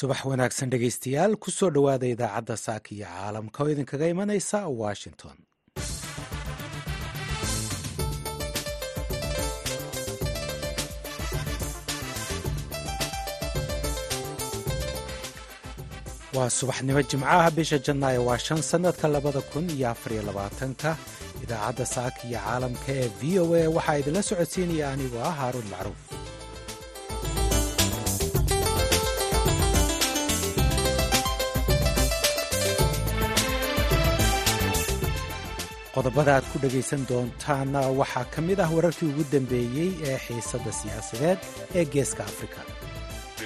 subax wanaagsan dhegaystayaal ku soo dhowaada idaacadda saaka iyo caalamka oo idinkaga imanaysa washington. Waa subaxnimo jimcaha bisha janaayo waa shan sannadka labada kun iyo afariyo labaatanka. Idaacadda saaka iyo caalamka ee v o a waxaa idinla socodsiinaya anigoo ah haaruun macruuf qodobada aad ku dhegaysan doontaana waxaa ka mid ah wararkii ugu dambeeyey ee xiisadda siyaasadeed ee geeska afrika.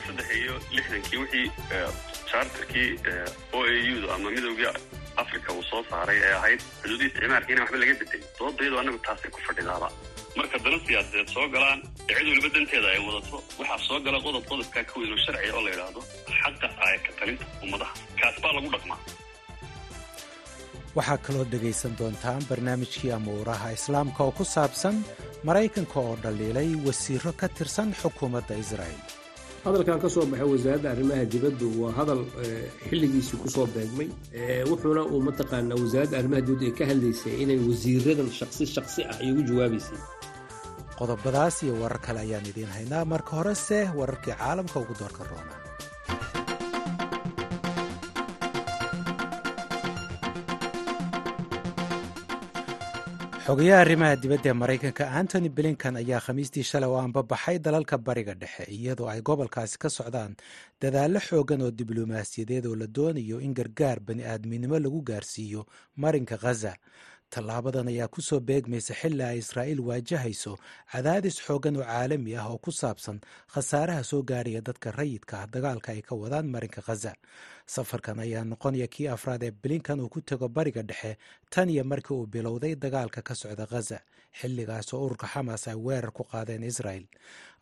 Saddex iyo lixdankii wixii charterkii o a u da ama midowgii africa uu soo saaray ee ahayd xuduudii isticmaalkiina waxba laga bedelay doodayadu annagu taasay ku fadhidaaba. Marka dana siyaasadeed soo galaan ee waliba danteeda ay wadato waxaa soo gala qodob qodobkaa ka weyn oo sharciga oo la yidhaahdo xaqa aayaka talinta ummadaha. Kaas baa lagu dhaqmaa waxaa kaloo dhegaysan doontaan barnaamijkii amuuraha islaamka oo ku saabsan maraykanka oo dhaliilay wasiiro ka tirsan xukuumadda israa'el hadalkan ka soo baxay wasaaradda arrimaha dibaddu waa hadal xilligiisii ku soo beegmay. Wuxuuna uu mataqaanaa wasaaradda arrimaha dibaddu ay ka hadlaysay inay wasiiradan shaqsi shaqsi ah ay ugu jawaabaysay qodobadaas iyo warar kale ayaan idiin haynaa. Marka horese wararkii caalamka ugu doorka roona xogayaha arrimaha dibadda ee maraykanka antony blinkan ayaa khamiistii shalay oo aanbabaxay dalalka bariga dhexe iyadoo ay gobolkaasi ka socdaan dadaallo xoogan oo diblomaasiyadeed oo la doonayo in gargaar bani aadminimo lagu gaarsiiyo marinka khaza tallaabadan ayaa ku soo beegmaysa xilli ay israa'iil waajahayso cadaadis xoogan oo caalami ah oo ku saabsan khasaaraha soo gaaraya dadka rayidka ah dagaalka ay ka wadaan marinka khaza safarkan ayaa noqonaya kii afraad ee blinkan uu ku tego bariga dhexe tan iyo markii uu bilowday dagaalka ka socda khaza xilligaas oo ururka xamaas ay weerar ku qaadeen israel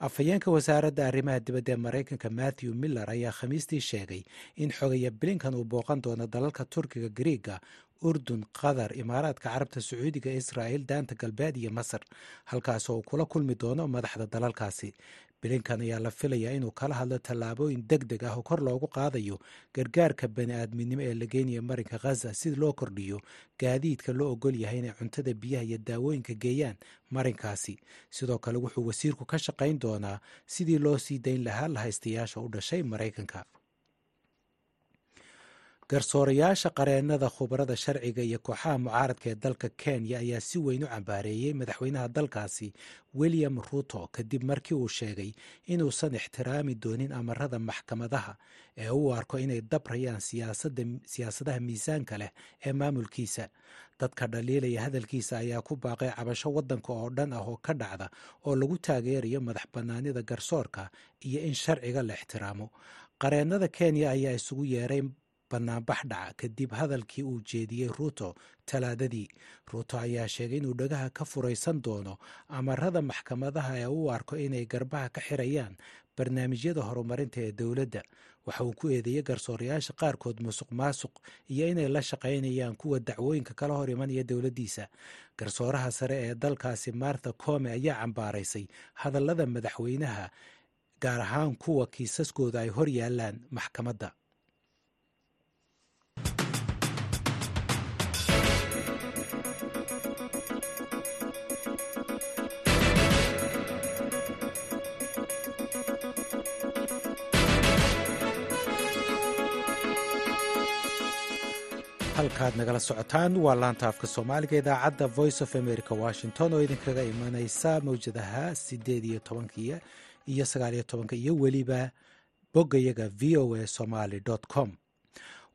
afhayeenka wasaaradda arrimaha dibadda ee maraykanka matthew miller ayaa khamiistii sheegay in xogaya blinkan uu booqan doono dalalka turkiga griiga urdun qatar imaaraadka carabta sacuudiga israa'il daanta galbeed iyo masar. Halkaasoo uu kula kulmi doono madaxda dalalkaasi. Bilinkan ayaa la filayaa inuu kala hadlo tallaabooyin deg deg ah oo kor loogu qaadayo gargaarka bani aadminimo ee la geenaya marinka khaza si loo kordhiyo gaadiidka loo ogol yahay inay cuntada biyaha iyo daawooyinka geeyaan marinkaasi. Sidoo kale wuxuu wasiirku ka shaqayn doonaa sidii loo sii dayn lahaa lahaystayaasha u dhashay maraykanka garsoorayaasha qareennada khubarada sharciga iyo kooxaha mucaaradka ee dalka kenya ayaa si weyn u cambaareeyey madaxweynaha dalkaasi william ruto kadib markii uu sheegay inuusan ixtiraami doonin amarada maxkamadaha ee uu arko inay dabrayaan siyaasadaha miisaanka leh ee maamulkiisa. Dadka dhaliilaya hadalkiisa ayaa ku baaqay cabasho waddanka oo dhan ah oo ka dhacda oo lagu taageerayo madax bannaanida garsoorka iyo in sharciga la ixtiraamo. Qareennada kenya ayaa isugu yeeray banaanbax dhaca kadib hadalkii uu jeediyey ruuto talaadadii. Ruuto ayaa sheegay inuu dhagaha ka furaysan doono amarada maxkamadaha ee uu arko inay garbaha ka xirayaan barnaamijyada horumarinta ee dowladda. Waxa uu ku eedeeyey garsoorayaasha qaarkood musuq maasuq iyo inay la shaqaynayaan kuwa dacwooyinka kala hor imanaya dowladdiisa. Garsooraha sare ee dalkaasi martha come ayaa cambaaraysay hadallada madaxweynaha gaar ahaan kuwa kiisaskooda ay hor yaalaan maxkamadda halkaad nagala socotaan waa laanta afka soomaaliga idaacadda voice of america washington oo idinkaga imanaysa mawjadaha sideed iyo tobankiyo iyo sagaaliyo tobanka iyo weliba boggayaga v o a somaly com.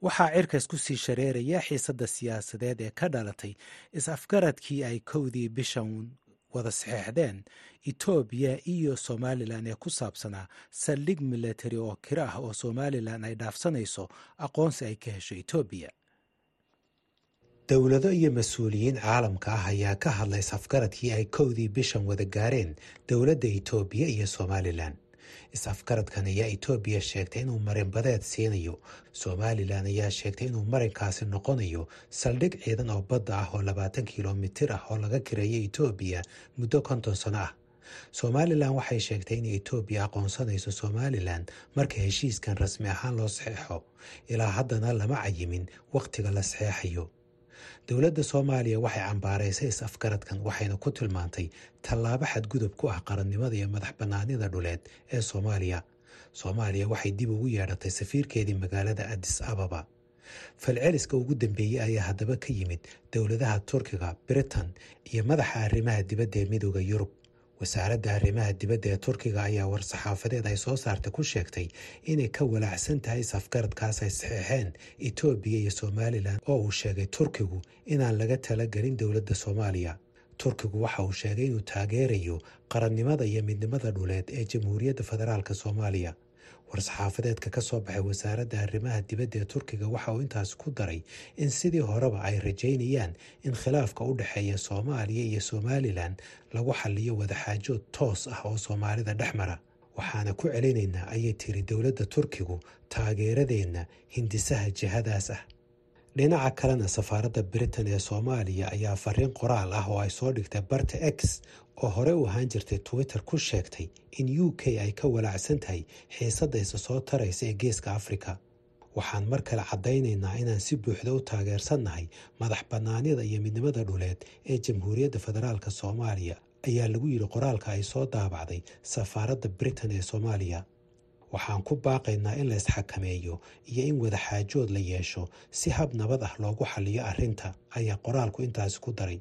Waxaa cirkaas ku sii shareeraya xiisadda siyaasadeed ee ka dhalatay is-afgaradkii ay kowdii bishan wada saxeexdeen etoobiya iyo somalilan ee ku saabsanaa saldhig milatari oo kiro ah oo somalilan ay dhaafsanayso aqoonsi ay ka hesho etoobiya dowlado iyo mas'uuliyiin caalamka ah ayaa ka hadlay is-afgaradkii ay kowdii bishan wada gaareen dowladda etoobiya iyo somalilan. Is-afgaradkan ayaa etoobiya sheegtay inuu marinbadeed siinayo. Somalilan ayaa sheegtay inuu marinkaasi noqonayo saldhig ciidan oo badda ah oo labaatan kilomitir ah oo laga kireeyo etoobiya muddo konton sano ah. Somalilan waxay sheegtay inay etoobiya aqoonsanayso somalilan marka heshiiskan rasmi ahaan loo saxeexo ilaa haddana lama cayimin wakhtiga la saxeexayo dowladda soomaaliya waxay cambaaraysay is-afgaradkan waxayna ku tilmaantay tallaabo xadgudub ku ah qarannimada iyo madax bannaanida dhuleed ee soomaaliya. Soomaaliya waxay dib ugu yeedhatay safiirkeedii magaalada addis ababa. Falceliska ugu dambeeyey ayaa haddaba ka yimid dowladaha turkiga britain iyo madaxa arrimaha dibadda ee midooda yurub wasaaradda arrimaha dibadda ee turkiga ayaa war-saxaafadeed ay soo saartay ku sheegtay inay ka walaacsan tahay is-afgaradkaas ay saxeexeen etoobiya iyo somalilan oo uu sheegay turkigu inaan laga talagelin dowladda soomaaliya. Turkigu waxa uu sheegay inuu taageerayo qarannimada iyo midnimada dhuleed ee jamhuuriyadda federaalk soomaaliya war-saxaafadeedka ka soo baxay wasaaradda arrimaha dibadda ee turkiga waxa uu intaas ku daray in sidii horeba ay rajaynayaan in khilaafka u dhexeeya soomaaliya iyo somalilan lagu xaliyo wadaxaajood toos ah oo soomaalida dhex mara. Waxaana ku celinaynaa ayay tiri dowladda turkigu taageeradeenna hindisaha jihadaas ah dhinaca kalena safaaradda britain ee soomaaliya ayaa fariin qoraal ah oo ay soo dhigtay barta x oo hore u ahaan jirtay twitter ku sheegtay in u k ay ka walaacsan tahay xiisadda isa soo taraysa ee geeska afrika. Waxaan mar kale caddaynaynaa inaan si buuxda u taageersannahay madax bannaanida iyo midnimada dhuleed ee jamhuuriyadda federaalk soomaaliya ayaa lagu yidhi qoraalka ay soo daabacday safaaradda britain ee soomaaliya waxaan ku baaqaynaa in la isxakameeyo iyo in wadaxaajood la yeesho si hab nabad ah loogu xaliyo arrinta ayaa qoraalku intaasi ku daray.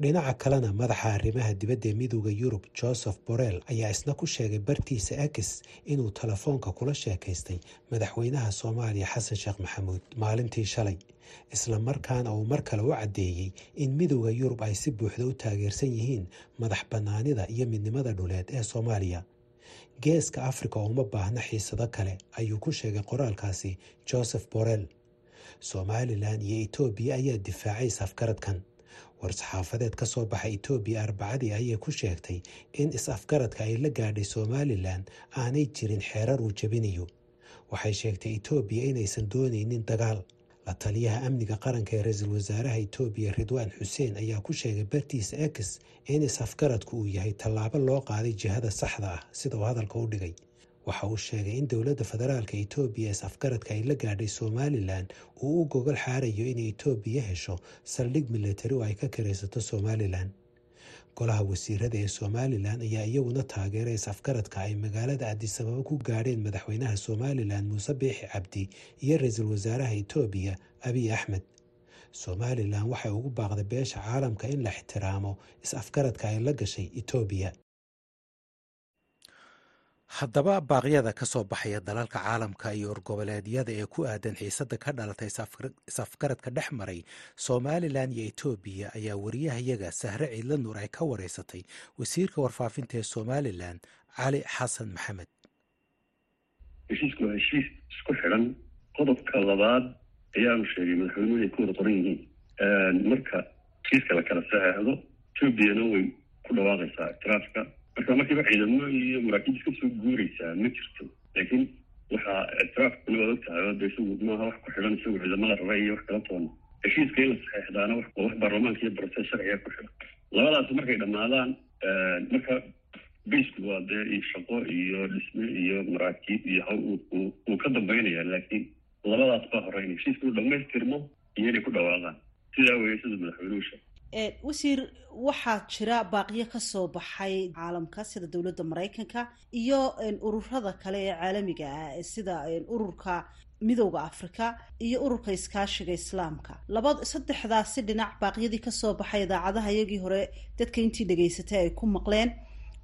Dhinaca kalena madaxa arrimaha dibadda ee midooda yurub joseph borrell ayaa isna ku sheegay bartiisa akis inuu telefoonka kula sheekaystay madaxweynaha soomaaliya xasan sheekh maxamuud maalintii shalay isla markaana uu mar kale u caddeeyey in midooda yurub ay si buuxda u taageersan yihiin madax bannaanida iyo midnimada dhuleed ee soomaaliya geeska afrika uma baahna xiisado kale ayuu ku sheegay qoraalkaasi joseph borrell. Somalilan iyo etoobiya ayaa difaacay is-afgaradkan war-saxaafadeed ka soo baxay etoobiya arbacadii ayay ku sheegtay in is-afgaradka ay la gaadhay somalilan aanay jirin xeerar uu jebinayo. Waxay sheegtay etoobiya inaysan doonaynin dagaal taliyaha amniga qaranka ee ra'iisul wasaaraha etoobiya ridwaan xuseen ayaa ku sheegay bartiisa ex in is-afgaradku uu yahay tallaabo loo qaaday jihada saxda ah sida uu hadalka u dhigay. Waxa uu sheegay in dowladda federaalka etoobiya is-afgaradka ay la gaadhay somalilan uu u gogol xaarayo inay etoobiya hesho saldhig milatari oo ay ka karaysato somalilan golaha wasiirada ee somalilan ayaa iyaguna taageeray is-afgaradka ay magaalada adisababa ku gaadheen madaxweynaha somalilan muuse biixi cabdi iyo ra'iisul wasaaraha etoobiya abiy axmed. Somalilan waxay ugu baaqday beesha caalamka in la ixtiraamo is-afgaradka ay la gashay etoobiya haddaba baaqyada ka soo baxaya dalalka caalamka iyo orgoboleedyada ee ku aadan xiisadda ka dhalatay is-afgaradka dhex maray somalilan iyo etoobiya ayaa wariyahayaga sahre ciidla nuur ay ka wareysatay wasiirka warfaafinta ee somalilan cali xasan maxamed. Heshiisku waa heshiis isku xidhan qodobka labaad ayaanu sheegay madaxweynuhu inay ku wada qoran yihiin marka heshiiska la kala saxeexdo etoobiyana way ku dhawaaqaysaa ictiraafka marka markiiba ciidamo iyo maraakiib iska soo guuraysaa ma jirto laakiin waxaa ictiraafkuna waad og tahay oo de isagu maaha wax ku xidhan isagu ciidamada rare iyo wax kala toona heshiiska in la saxeexdaana waa wax baarlamaanka iyo barase sharciga ku xidhan labadaas markay dhammaadaan marka baysku waa dee shaqo iyo dhisme iyo maraakiib iyo haw uu ka dambaynaya laakiin labadaas baa horeyn heshiiska uu dhamaystirmo iyo inay ku dhawaaqaan sidaa weeye sida madaxweynuhu sheegay wasiir waxaa jira baaqiyo ka soo baxay caalamka sida dowladda maraykanka iyo ururada kale ee caalamiga ah sida ururka midowda afrika iyo ururka iskaashiga islaamka. Laba saddexdaasi dhinac baaqyadii ka soo baxay idaacadaha iyagii hore dadka intii dhegaysatay ay ku maqleen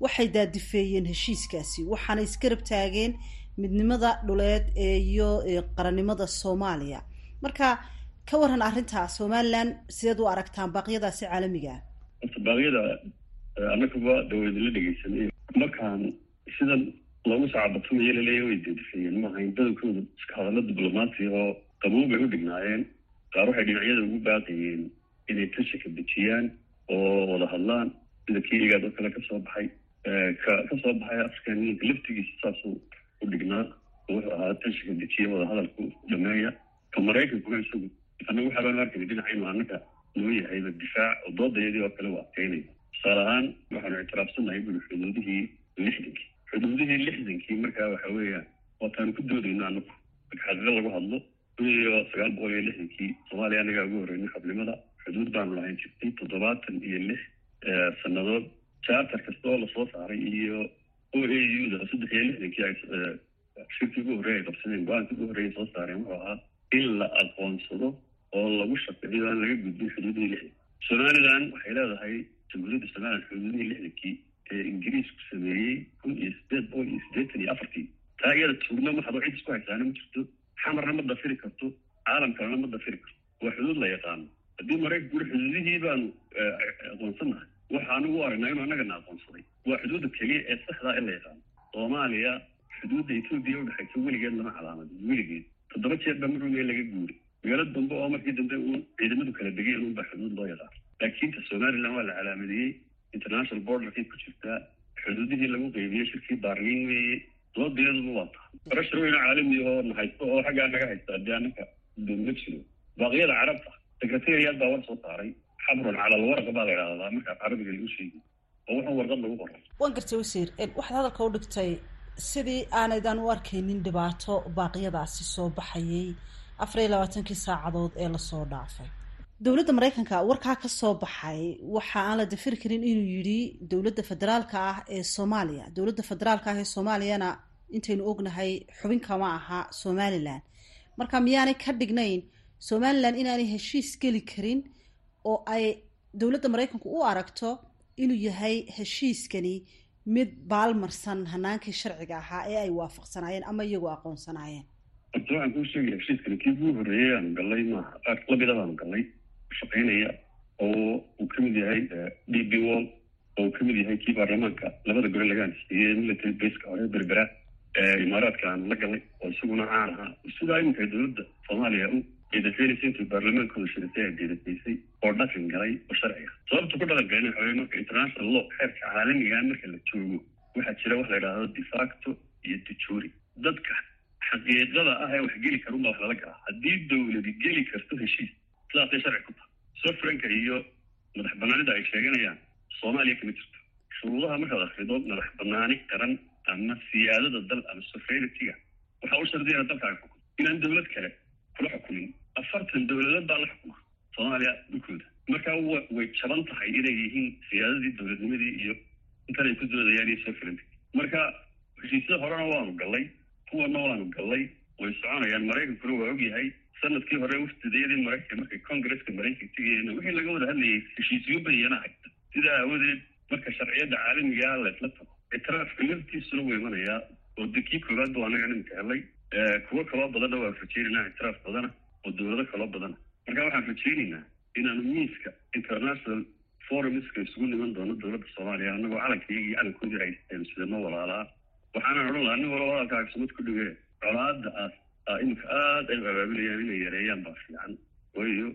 waxay daadifeeyeen heshiiskaasi waxaana isgarab taageen midnimada dhuleed iyo qarannimada soomaaliya. Marka ka waran arrintaa somalilan sideed u aragtaan baaqyadaasi caalamiga ah. Horta baaqyada annagaba dawlada la dhegeysanay. Markaan sidan loogu sacabatumayo laleeya way deedifeeyeen maahayn badankooda iska hadallo diblomaati oo qabow bay u dhignaayeen. Qaar waxay dhinacyada ugu baaqayeen inay tashika dejiyaan oo wada hadlaan. Sida kenigaad oo kale ka soo baxay ka ka soo baxay african unionka laftigiisa saasuu u dhignaa. Wuxuu ahaa tashika dejiya wada hadalku dhameeya. Ka maraykankuna isagu annagu waxaa baan arkayna dhinaca inuu annaga noo yahayba difaac oo doodayadii oo kale u adkeynaya tusaale ahaan waxaanu ictiraafsannahay buli xuduudihii lixdankii xuduudihii lixdankii markaa waxa weeyaan waataanu ku doodayno anagu marka xaqiiqo lagu hadlo iyo sagaal boqol iyo lixdankii soomaaliya anagaa ugu horreynay xubnimada xuduud baanu lahayn jirtay toddobaatan iyo lix sannadood. Charter kasta oo la soo saaray iyo o a u da saddex iyo lixdankii ay shirkii ugu horreeya ay qabsadeen go'aankii ugu horreeya soo saareen wuxuu ahaa in la aqoonsado oo lagu shaqeeyo laga gudbin xuduudihii lixdan somalilan waxay leedahay jamhuuriyadda somalilan xuduudihii lixdankii ee ingiriisku sameeyey kun iyo sideed boqol iyo siddeetan iyo afartii taa iyada tuugna maxadoo cid isku haysaana ma jirto xamarna ma dafiri karto caalam kalena ma dafiri karto waa xuduud la yaqaano haddii maraykanku uri xuduudihii baanu aqoonsannahay waxaanu u aragnaa inuu annagana aqoonsaday waa xuduudda keliya ee saxdaa in la yaqaano soomaaliya xuduudda etoobiya udhexaysa weligeed lama calaamadin weligeed toddoba jeer baa marwey laga guuray magaalo dambe oo markii dambe uun ciidamadu kala degeen unbaa xuduud loo yaqaan. Laakiin ta somalilan waa la calaamadiyey international borderkay ku jirtaa xuduudihii lagu qeybiyey shirkii baarliin weeye. Doodayaduba waa taha barashar weyno caalami oo na haysto oo xaggaa naga haysta haddii anaka doonma jiro baaqyada carabta secretariyaad baa war soo saaray. Xabrun cala alwarqa baa la idhahdaa markaa carabiga lagu sheegi oo wuxuu warqad lagu qoray. Waan gartay wasiir waxaad hadalka u dhigtay sidii aanaydan u arkaynin dhibaato baaqyadaasi soo baxayay afar iyo labaatankii saacadood ee la soo dhaafay. Dowladda maraykanka warkaa ka soo baxay waxa aan la dafiri karin inuu yidhi dowladda federaalka ah ee soomaaliya. Dowladda federaalka ah ee soomaaliyana intaynu ognahay xubin kama aha somalilan marka miyaanay ka dhignayn somalilan inaanay heshiis geli karin oo ay dowladda maraykanku u aragto inuu yahay heshiiskani mid baalmarsan hanaankii sharciga ahaa ee ay waafaqsanaayeen ama iyagoo aqoonsanaayeen waxaan kuu sheegaya heshiiskani kii ugu horreeyey aanu gallay maaha lamida baanu gallay shaqaynaya oo uu ka mid yahay d b wall oo uu ka mid yahay kii baarlamaanka labada gole laga ansiiyey military baska hore berbera imaaraadka aanu la gallay oo isaguna caan ahaa sidaa iminka dowladda soomaaliya u eedafaynaysa intuu baarlamaankooda shirisay ay deedafaysay oo dhaqan galay oo sharciga sababta ku dhaqan galan waxa weye marka international law xeerka caalamiga marka la joogo waxaa jira wax la yidhaahdo defacto iyo dejuri dadka xaqiiqada ah ee wax geli kara unbaa wax lala galaa haddii dowladi geli karto heshiis. Sidaasay sharci ku tahay. Sofranka iyo madax banaanida ay sheeganayaan soomaaliya kama jirto. Shuruudaha markaad akrido madax banaani qaran ama siyaadada dal ama sovereignity-ga waxaa u shardiyana dalkaaga xukum inaan dowlad kale kula xukumin afartan dowladood baa la xukuma soomaaliya dhulkooda. Marka way jaban tahay inay yihiin siyaadadii dowladnimadii iyo intan ay ku doodayaan iyo sovereignty marka heshiisyada horena waanu gallay kuwana waanu gallay way soconayaan maraykankuna waa ogyahay sannadkii hore wafdidayadii maraykanka markay congresska maraykanka tegayeen wixii laga wada hadlayay heshiisyo bayana haysta sidaa aawadeed marka sharciyadda caalamigaa laysla tago ictiraafka laftiisuna wuu imanayaa oo de kii koowaad buu anaga nimanka helay kuwo kaloo badanna waan rajaynaynaa ictiraaf badana oo dowlado kaloo badana marka waxaan rajaynaynaa inaanu miiska international forumska isugu niman doono dowladda soomaaliya anagoo calankaiyagii calankoodii haysteen sidano walaalaa waxaanan odhan lahaa nin walaba hadalkaaga sumad ku dhigee colaada aas iminka aada ay u abaabilayaan inay yareeyaan baa fiican. Waayo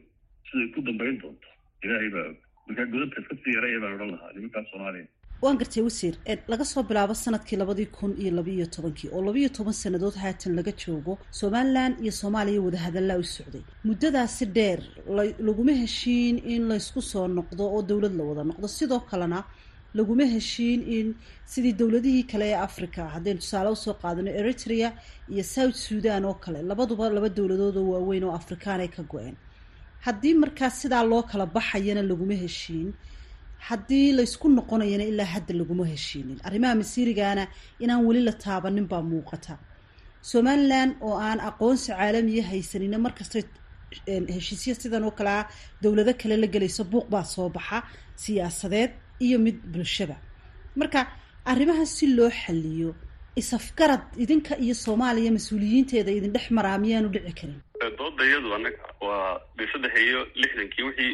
siday ku dambayn doonto. Ilaahay baa og. Markaa godabka iska sii yareeya baan odhan lahaa nimankaa soomaaliya. Waan gartay wasiir laga soo bilaabo sannadkii labadii kun iyo labaiyo tobankii oo labaiyo toban sannadood haatan laga joogo somalilan iyo soomaaliya wadahadallaa u socday. Muddadaasi dheer laguma heshiin in laysku soo noqdo oo dowlad la wada noqdo. Sidoo kalena laguma heshiin in sidii dowladihii kale ee africa haddaynu tusaale u soo qaadano eritrea iyo south sudan oo kale labaduba laba dowladood oo waaweyn oo afrikaan ka go-een. Haddii markaas sidaa loo kala baxayana laguma heshiin. Haddii laysku noqonayana ilaa hadda laguma heshiinin. Arrimaha masiirigana inaan weli la taabanin baa muuqata. Somalilan oo aan aqoonsi caalamiya haysanina markastay heshiisya sidan oo kalea dowlado kale la gelayso buuq baa soo baxa siyaasadeed iyo mid bulshaba marka arrimaha si loo xaliyo isafgarad idinka iyo soomaaliya mas'uuliyiinteeda idin dhex maraa miyaanu dhici karin. Dooda iyadu anaga waa de saddex iyo lixdankii wixii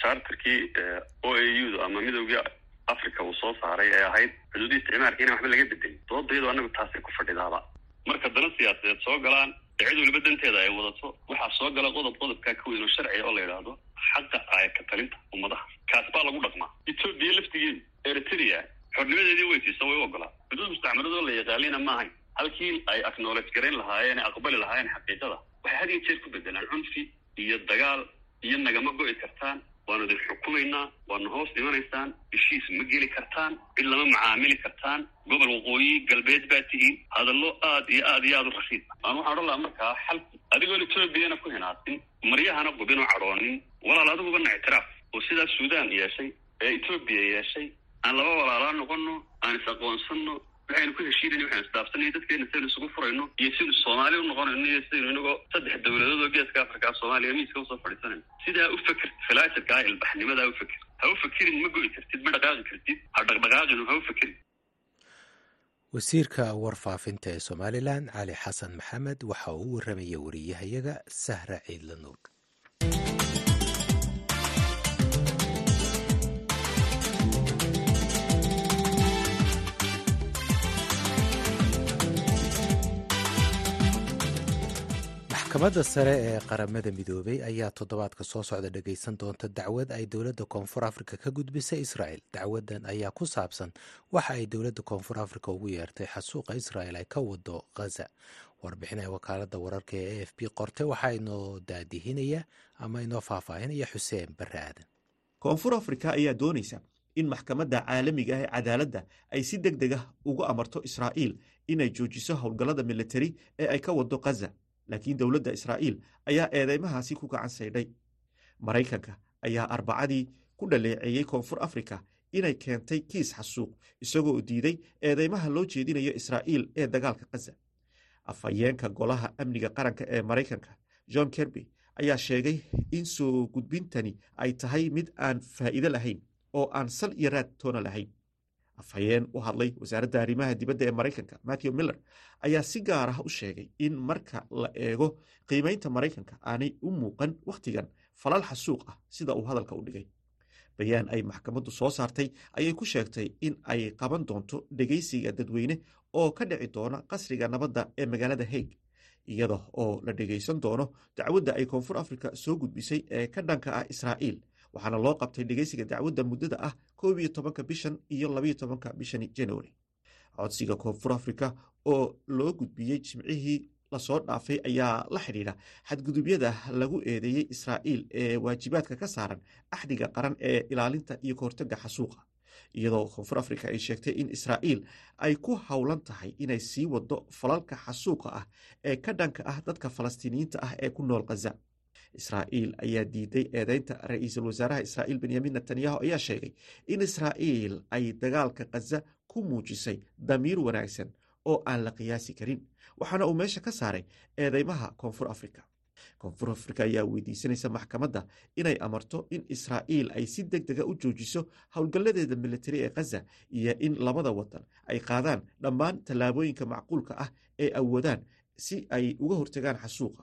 charterkii o a u da ama midoogii africa uu soo saaray ee ahayd xuduudii isticmaalka inaan waxba laga bedelin dooda iyadu anagu taasay ku fadhidaaba. Marka dana siyaasadeed soo galaan cid waliba danteeda ay wadato waxaa soo gala qodob qodobkaa ka weyn oo sharciga oo la yidhaahdo xaqa aayaka talinta ummadaha. Kaas baa lagu dhaqmaa. Etoobiya laftigeedu eritrea xornimadeedii weysiisa way u ogolaa xuduud mustacmaradoo la yaqaalina maahayn halkii ay acknowledge garayn lahaayeen aqbali lahaayeen xaqiiqada waxay had iyo jeer ku bedelaan cunfi iyo dagaal iyo nagama go'i kartaan waanu idin xukumaynaa waana hoos dhimanaysaan heshiis ma geli kartaan cid lama macaamili kartaan gobol waqooyi galbeed baa tihiin hadallo aad iyo aad iyo aad u rashiid aan waxaan odhan lahaa markaa xal adigoon etoobiyana ku hinaasin maryahana qubin oo cadhoonin walaal adigubana ictiraaf oo sidaa suudaan yeeshay ee etoobiya yeeshay aan laba walaalaa noqono aan is aqoonsano waxaynu ku heshiinayna waxaynu isdhaafsanay dadkeena saynu isugu furayno iyo sidaynu soomaali u noqonayno iyo sidaynu inagoo saddex dawladood oo geeska afrikaa soomaaliya miiska u soo fadhiisanayno sidaa u feker filaasirkaa ilbaxnimadaa u feker ha u fekerin ma go'i kartid ma dhaqaaqi kartid. Ha dhaqdhaqaaqin ha u fekerin wasiirka warfaafinta ee somalilan cali xasan maxamed waxa uu u warramaya wariyahayaga sahra ciidla nuur maxkamadda sare ee qaramada midoobay ayaa toddobaadka soo socda dhageysan doonta dacwad ay dowladda koonfur afrika ka gudbisay israel dacwadan ayaa ku saabsan waxa ay dowladda koonfur afrika ugu yeertay xasuuqa israel ay ka wado khaza warbixin ee wakaalada wararka ee a f b qorte waxaa inoo daadihinaya ama inoo faahfaahinaya xuseen barre aadan. Koonfur afrika ayaa doonaysa in maxkamadda caalamiga ah ee cadaaladda ay si deg deg ah ugu amarto israa'iil inay joojiso howlgallada militari ee ay ka wado khaza laakiin dowladda israa'iil ayaa eedeymahaasi ku gacan saydhay. Maraykanka ayaa arbacadii ku dhaleeceeyey koonfur afrika inay keentay kiis xasuuq isagoo diiday eedeymaha loo jeedinayo israa'iil ee dagaalka khaza afhayeenka golaha amniga qaranka ee maraykanka john kerby ayaa sheegay in soo gudbintani ay tahay mid aan faa'iido lahayn oo aan sal iyo raad toona lahayn afhayeen u hadlay wasaaradda arrimaha dibadda ee maraykanka matthew miller ayaa si gaar ah u sheegay in marka la eego qiimaynta maraykanka aanay u muuqan wakhtigan falal xasuuq ah sida uu hadalka u dhigay. Bayaan ay maxkamaddu soo saartay ayay ku sheegtay in ay qaban doonto dhegaysiga dadweyne oo ka dhici doona qasriga nabadda ee magaalada haig iyada oo la dhegaysan doono dacwadda ay koonfur afrika soo gudbisay ee ka dhanka ah israa'iil waxaana loo qabtay dhegeysiga dacwadda muddada ah koob iyo tobanka bishan iyo labayo tobanka bishani january. Codsiga koonfur afrika oo loo gudbiyey jimcihii la soo dhaafay ayaa la xidhiidha. Xadgudubyada lagu eedeeyey israa'iil ee waajibaadka ka saaran axdiga qaran ee ilaalinta iyo kahortagga xasuuqa. Iyadoo koonfur afrika ay sheegtay in israa'iil ay ku howlan tahay inay sii wado falalka xasuuqa ah ee ka dhanka ah dadka falastiiniyiinta ah ee ku nool khaza israa'iil ayaa diiday eedeynta ra'iisul wasaaraha israa'iil benyamin netanyahu ayaa sheegay in israa'iil ay dagaalka khaza ku muujisay damiir wanaagsan oo aan la qiyaasi karin waxaana uu meesha ka saaray eedeymaha koonfur afrika. Koonfur afrika ayaa weydiisanaysa maxkamadda inay amarto in israa'iil ay si deg dega u joojiso howlgalladeeda militari ee khaza iyo in labada wadan ay qaadaan dhammaan tallaabooyinka macquulka ah ee awoodaan si ay uga hortagaan xasuuqa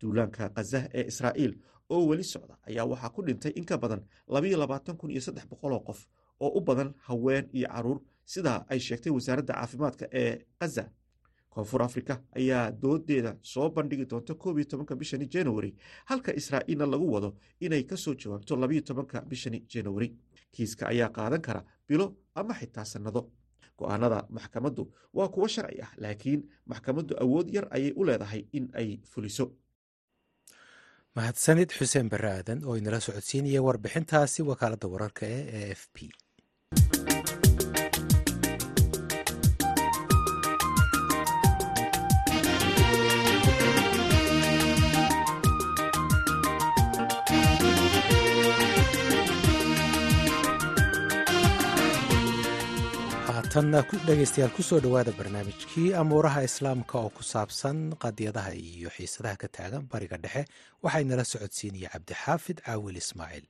duulaanka khaza ee israa'iil oo weli socda ayaa waxaa ku dhintay in ka badan labayo labaatan kun iyo saddex boqoloo qof oo u badan haween iyo carruur. Sidaa ay sheegtay wasaaradda caafimaadka ee khaza koonfur afrika ayaa doodeeda soo bandhigi doonta koob iyo tobanka bishani january halka israa'iilna lagu wado inay ka soo jawaabto labayo tobanka bishani january. Kiiska ayaa qaadan kara bilo ama xitaa sannado. Go'aanada maxkamaddu waa kuwo sharci ah laakiin maxkamaddu awood yar ayay u leedahay in ay fuliso mahadsanid xuseen barre aadan oo inala socodsiinaya warbixintaasi wakaaladda wararka ee e f p haatanna dhegeystayaal ku soo dhowaada barnaamijkii amuuraha islaamka oo ku saabsan qadiyadaha iyo xiisadaha ka taagan bariga dhexe waxaa inala socodsiinaya cabdixaafid caawil ismaaciil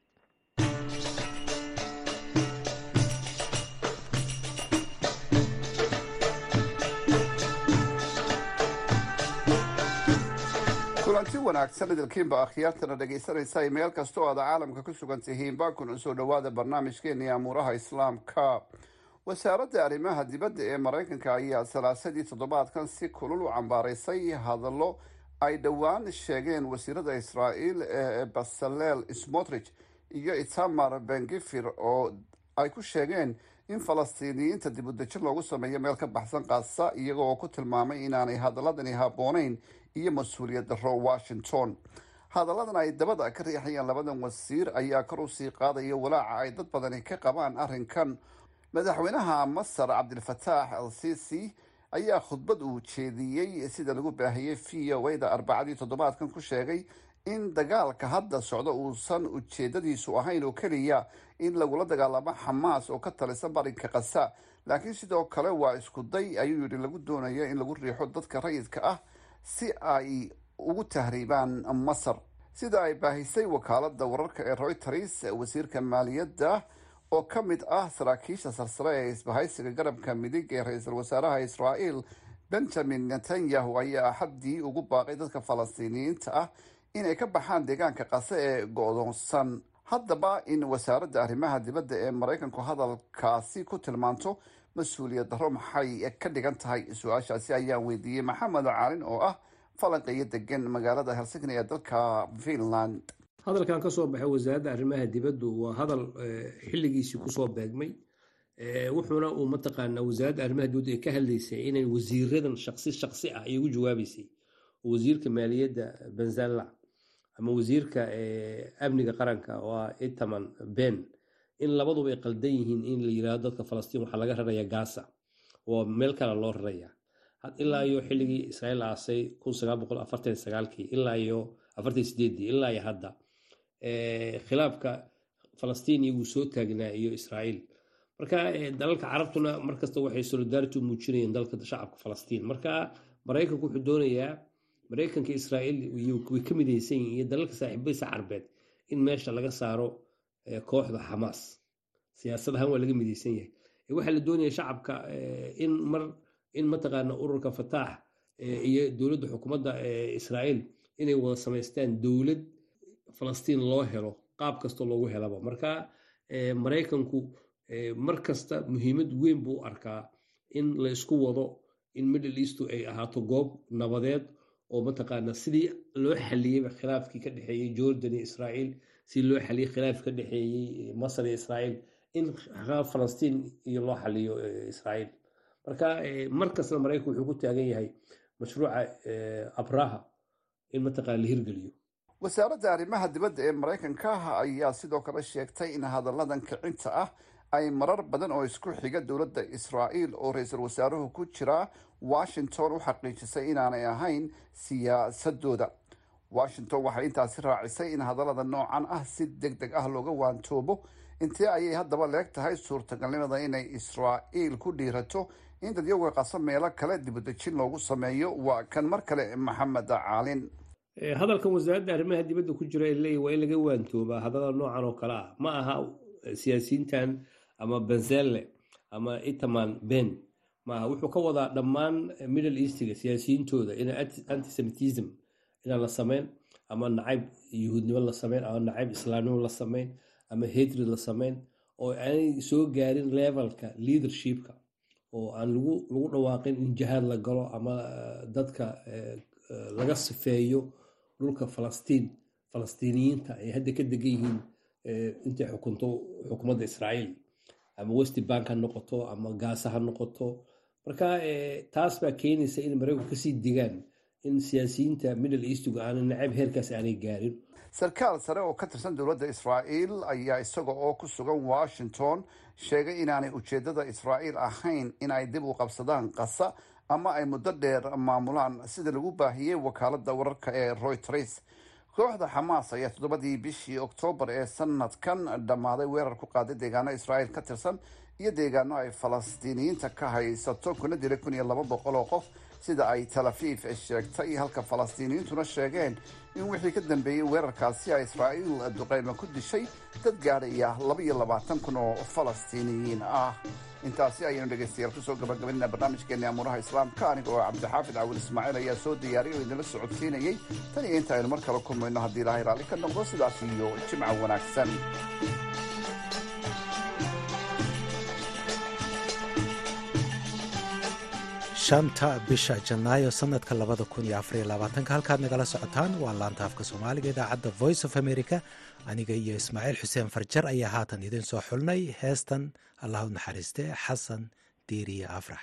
kulanti wanaagsan idilkiinba akhyaartana dhegaysanaysa ay meel kastoo aad caalamka ku sugan tihiin baakuna soo dhowaada barnaamijkeennii amuuraha islaamka wasaaradda arrimaha dibadda ee maraykanka ayaa salaasadii toddobaadkan si kulul u cambaaraysay hadallo ay dhowaan sheegeen wasiirada israa'iil ee basaleel smotrich iyo itamar bengifir oo ay ku sheegeen in falastiiniyiinta dib udejin loogu sameeyo meel ka baxsan qaasa iyaga oo ku tilmaamay inaanay hadaladani habbooneyn iyo mas'uuliyad daro washington. Hadalladan ay dabada ka riixayaan labadan wasiir ayaa kor u sii qaadaya walaaca ay dad badani ka qabaan arrinkan madaxweynaha masar cabdilfataax al sisi ayaa khudbad uu jeediyey sida lagu baahiyey v o a da arbacadii toddobaadkan ku sheegay in dagaalka hadda socdo uusan ujeedadiisu ahayn oo keliya in lagula dagaalamo xamaas oo ka talisan barinka kasa laakiin sidoo kale waa isku day ayuu yidhi lagu doonayo in lagu riixo dadka rayidka ah si ay ugu tahriibaan masar. Sida ay baahisay wakaalada wararka ee reuters wasiirka maaliyadda oo ka mid ah saraakiisha sarsare ee isbahaysiga garabka midig ee ra'iisul wasaaraha israa'iil benjamin netanyahu ayaa axaddii ugu baaqay dadka falastiiniyiinta ah inay ka baxaan deegaanka qase ee go-doonsan. Haddaba in wasaaradda arrimaha dibadda ee maraykanku hadalkaasi ku tilmaanto mas'uuliyad darro maxay ka dhigan tahay? Su'aashaasi ayaan weydiiyey maxamed caalin oo ah falanqeeyo degan magaalada helsinki ee dalka finland hadalkan ka soo baxay wasaaradda arrimaha dibaddu waa hadal xilligiisii ku soo beegmay. Wuxuuna uu mataqaanaa wasaaradda arrimaha dibaddu ay ka hadlaysay inay wasiiradan shaqsi shaqsi ah ay ugu jawaabaysay. Wasiirka maaliyadda benzalla ama wasiirka amniga qaranka oo itaman ben. In labaduba ay qaldan yihiin in la yiraahdo dadka falastiin waxaa laga raraya gaza. Oo meel kale loo raraya. Ilaa iyo xilligii israa'iil aasay kun sagaal boqol afartan sagaalkii ilaa iyo afartan sideedii ilaa iyo hadda khilaafka falastiin wuu soo taagnaa iyo israa'iil. Marka dalalka carabtuna markasta waxay solidarity muujinayeen dalka shacabka falastiin. Marka maraykanku wuxuu doonayaa maraykanka israa'iil way ka midaysan yihiin iyo dalalka saaxiibadiisa carbeed in meesha laga saaro kooxda xamaas siyaasad ahaan waa laga midaysan yahay. Waxaa la doonaya shacabka in mar in mataqaana ururka fataax iyo dowladda xukuumadda israa'iil inay wada samaystaan dowlad falastiin loo helo qaab kasta loogu helaba. Marka maraykanku mar kasta muhiimad weyn buu arkaa in la isku wado in middle eastu ay ahaato goob nabadeed oo mataqaana sidii loo xaliyeyba khilaafkii ka dhexeeyey jordan iyo israa'iil sidii loo xaliyey khilaafkii ka dhexeeyey masar iyo israa'iil in falastiin iyo loo xaliyo israa'iil. Marka mar maraykanku wuxuu ku taagan yahay mashruuca abraha in mataqaana la hirgeliyo wasaaradda arrimaha dibadda ee maraykanka ayaa sidoo kale sheegtay in hadalladan kicinta ah ay marar badan oo isku xiga dowladda israa'iil oo ra'iisul wasaaruhu ku jira washington u xaqiijisay inaanay ahayn siyaasadooda. Washington waxay intaasi raacisay in hadallada noocan ah si deg deg ah looga waantoobo. Intee ayay haddaba leeg tahay suurtagalnimada inay israa'iil ku dhiirato in dadyaga qaso meelo kale dibudejin loogu sameeyo. Waa kan mar kale maxamed caalin hadalkan wasaaradda arrimaha dibadda ku jira leeya waa in laga waantoobaa hadallada noocan oo kale ah. Ma aha siyaasiyiintan ama benzelle ama itaman ben. Maaha wuxuu ka wadaa dhammaan middle eastiga siyaasiyiintooda ina antisemitism inaan la samayn ama nacayb yuhuudnimo la samayn ama nacayb islaamnimo la samayn ama hatred la samayn oo aanay soo gaarin levelka leadershipka oo aan lagu lagu dhawaaqin in jihaad la galo ama dadka laga sifeeyo dhulka falastiin falastiiniyiinta ay hadda ka degan yihiin intay xukunto xukuumadda israa'iil. Ama west bank ha noqoto ama gaasa ha noqoto. Marka taas baa keenaysa in maraykanku ka sii degaan in siyaasiyiinta middle eastigu aanay nacayb heerkaas aanay gaarin. Sarkaal sare oo ka tirsan dowladda israa'iil ayaa isaga oo ku sugan washington sheegay inaanay ujeedada israa'iil ahayn in ay dib u qabsadaan qasa ama ay muddo dheer maamulaan sida lagu baahiyey wakaaladda wararka ee royters kooxda xamaas ayaa toddobadii bishii oktoobar ee sanadkan dhammaaday weerar ku qaaday deegaano israa'iil ka tirsan iyo deegaano ay falastiiniyiinta ka haysato kuna dilay kun iyo laba boqol oo qof sida ay tel afiif sheegtay halka falastiiniyiintuna sheegeen in wixii ka dambeeyey weerarkaasi ay israa'iil duqeyme ku dishay dad gaadhaya laba iyo labaatan kun oo falastiiniyiin ah. Intaasi ayaynu dhegaystayaal ku soo gabagabaynaa barnaamijkeeni amuuraha islaamka. Aniga oo cabdixaafid cawil ismaaciil ayaa soo diyaariyay oo idinla socodsiinayey tan iyo inta aynu mar kale kulmayno haddii ilaahay raalli ka noqdo sidaas iyo jimca wanaagsan shanta bisha janaayo sanadka labada kun iyo afariyo labaatanka. Halkaad nagala socotaan waa laanta afka soomaaliga idaacadda voice of america. Aniga iyo ismaaciil xuseen farjar ayaa haatan idin soo xulnay. Heestan allah u naxariiste xasan diiriye afrax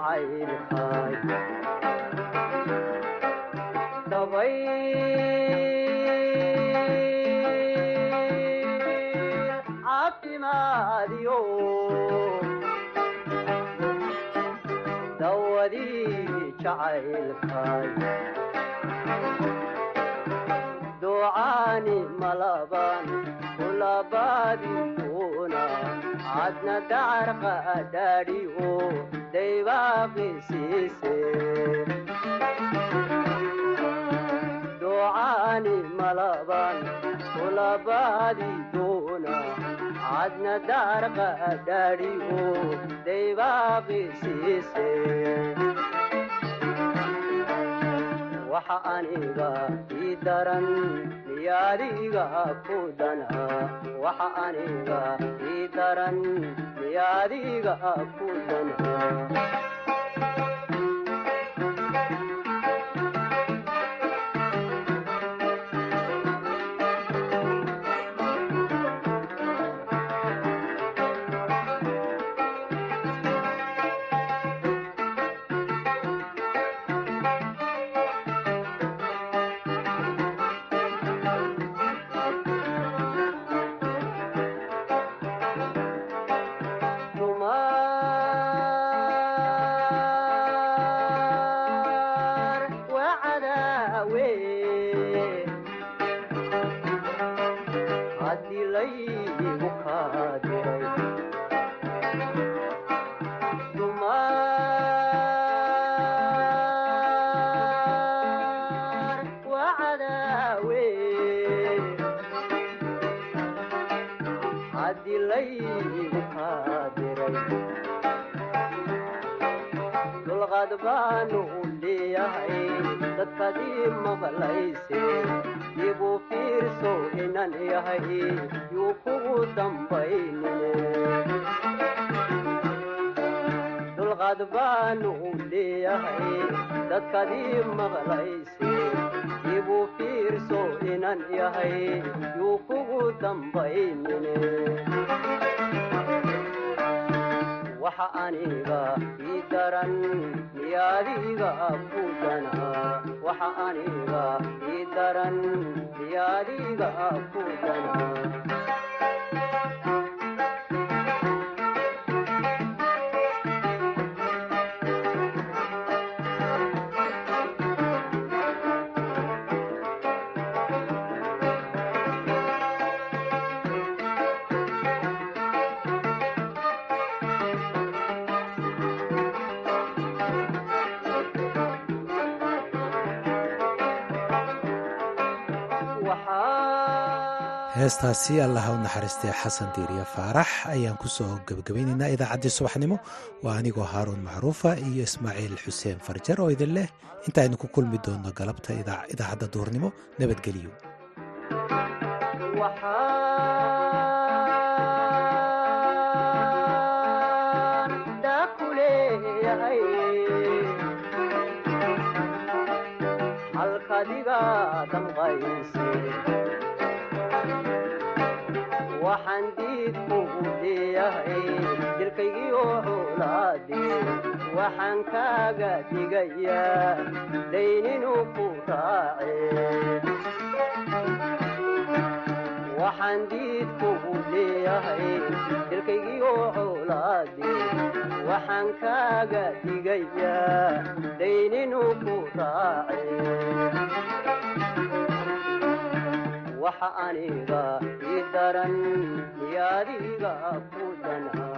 jacaylkaay cadna dacarqa adhaadhiyo daybaaqisiise ducaani malaban kulabaadi doona cadna waxa aniga ii daran miyaadiga ku dana waxa aniga ii daran miyaadiga ku dana dadkadii maqlayse dib u fiirso inan yahay yuu kugu dambaynine dulqaad baanu u leeyahay dadkadii maqlayse dib u fiirso inan yahay yuu kugu dambaynine waxa aniga ii daran miyaadiga ku dana waxa aniga ii daran miyaadiga ku dana heestaasi allaha u naxariistay xasan diiriya faarax. Ayaan ku soo gebagabaynaynaa idaacaddii subaxnimo. Waa anigoo haaruun macruufa iyo ismaaciil xuseen farjar oo idin leh. Intaaynu ku kulmi doonno galabta idaacadda duhurnimo nabadgelyo waxaan kaaga digayaa dayninu ku raace waxaan diid kugu leeyahay dilkaygiioo xoolaadee waxaan kaaga digayaa dayninu ku raace waxa aniga ii daran miyaadiga ku dana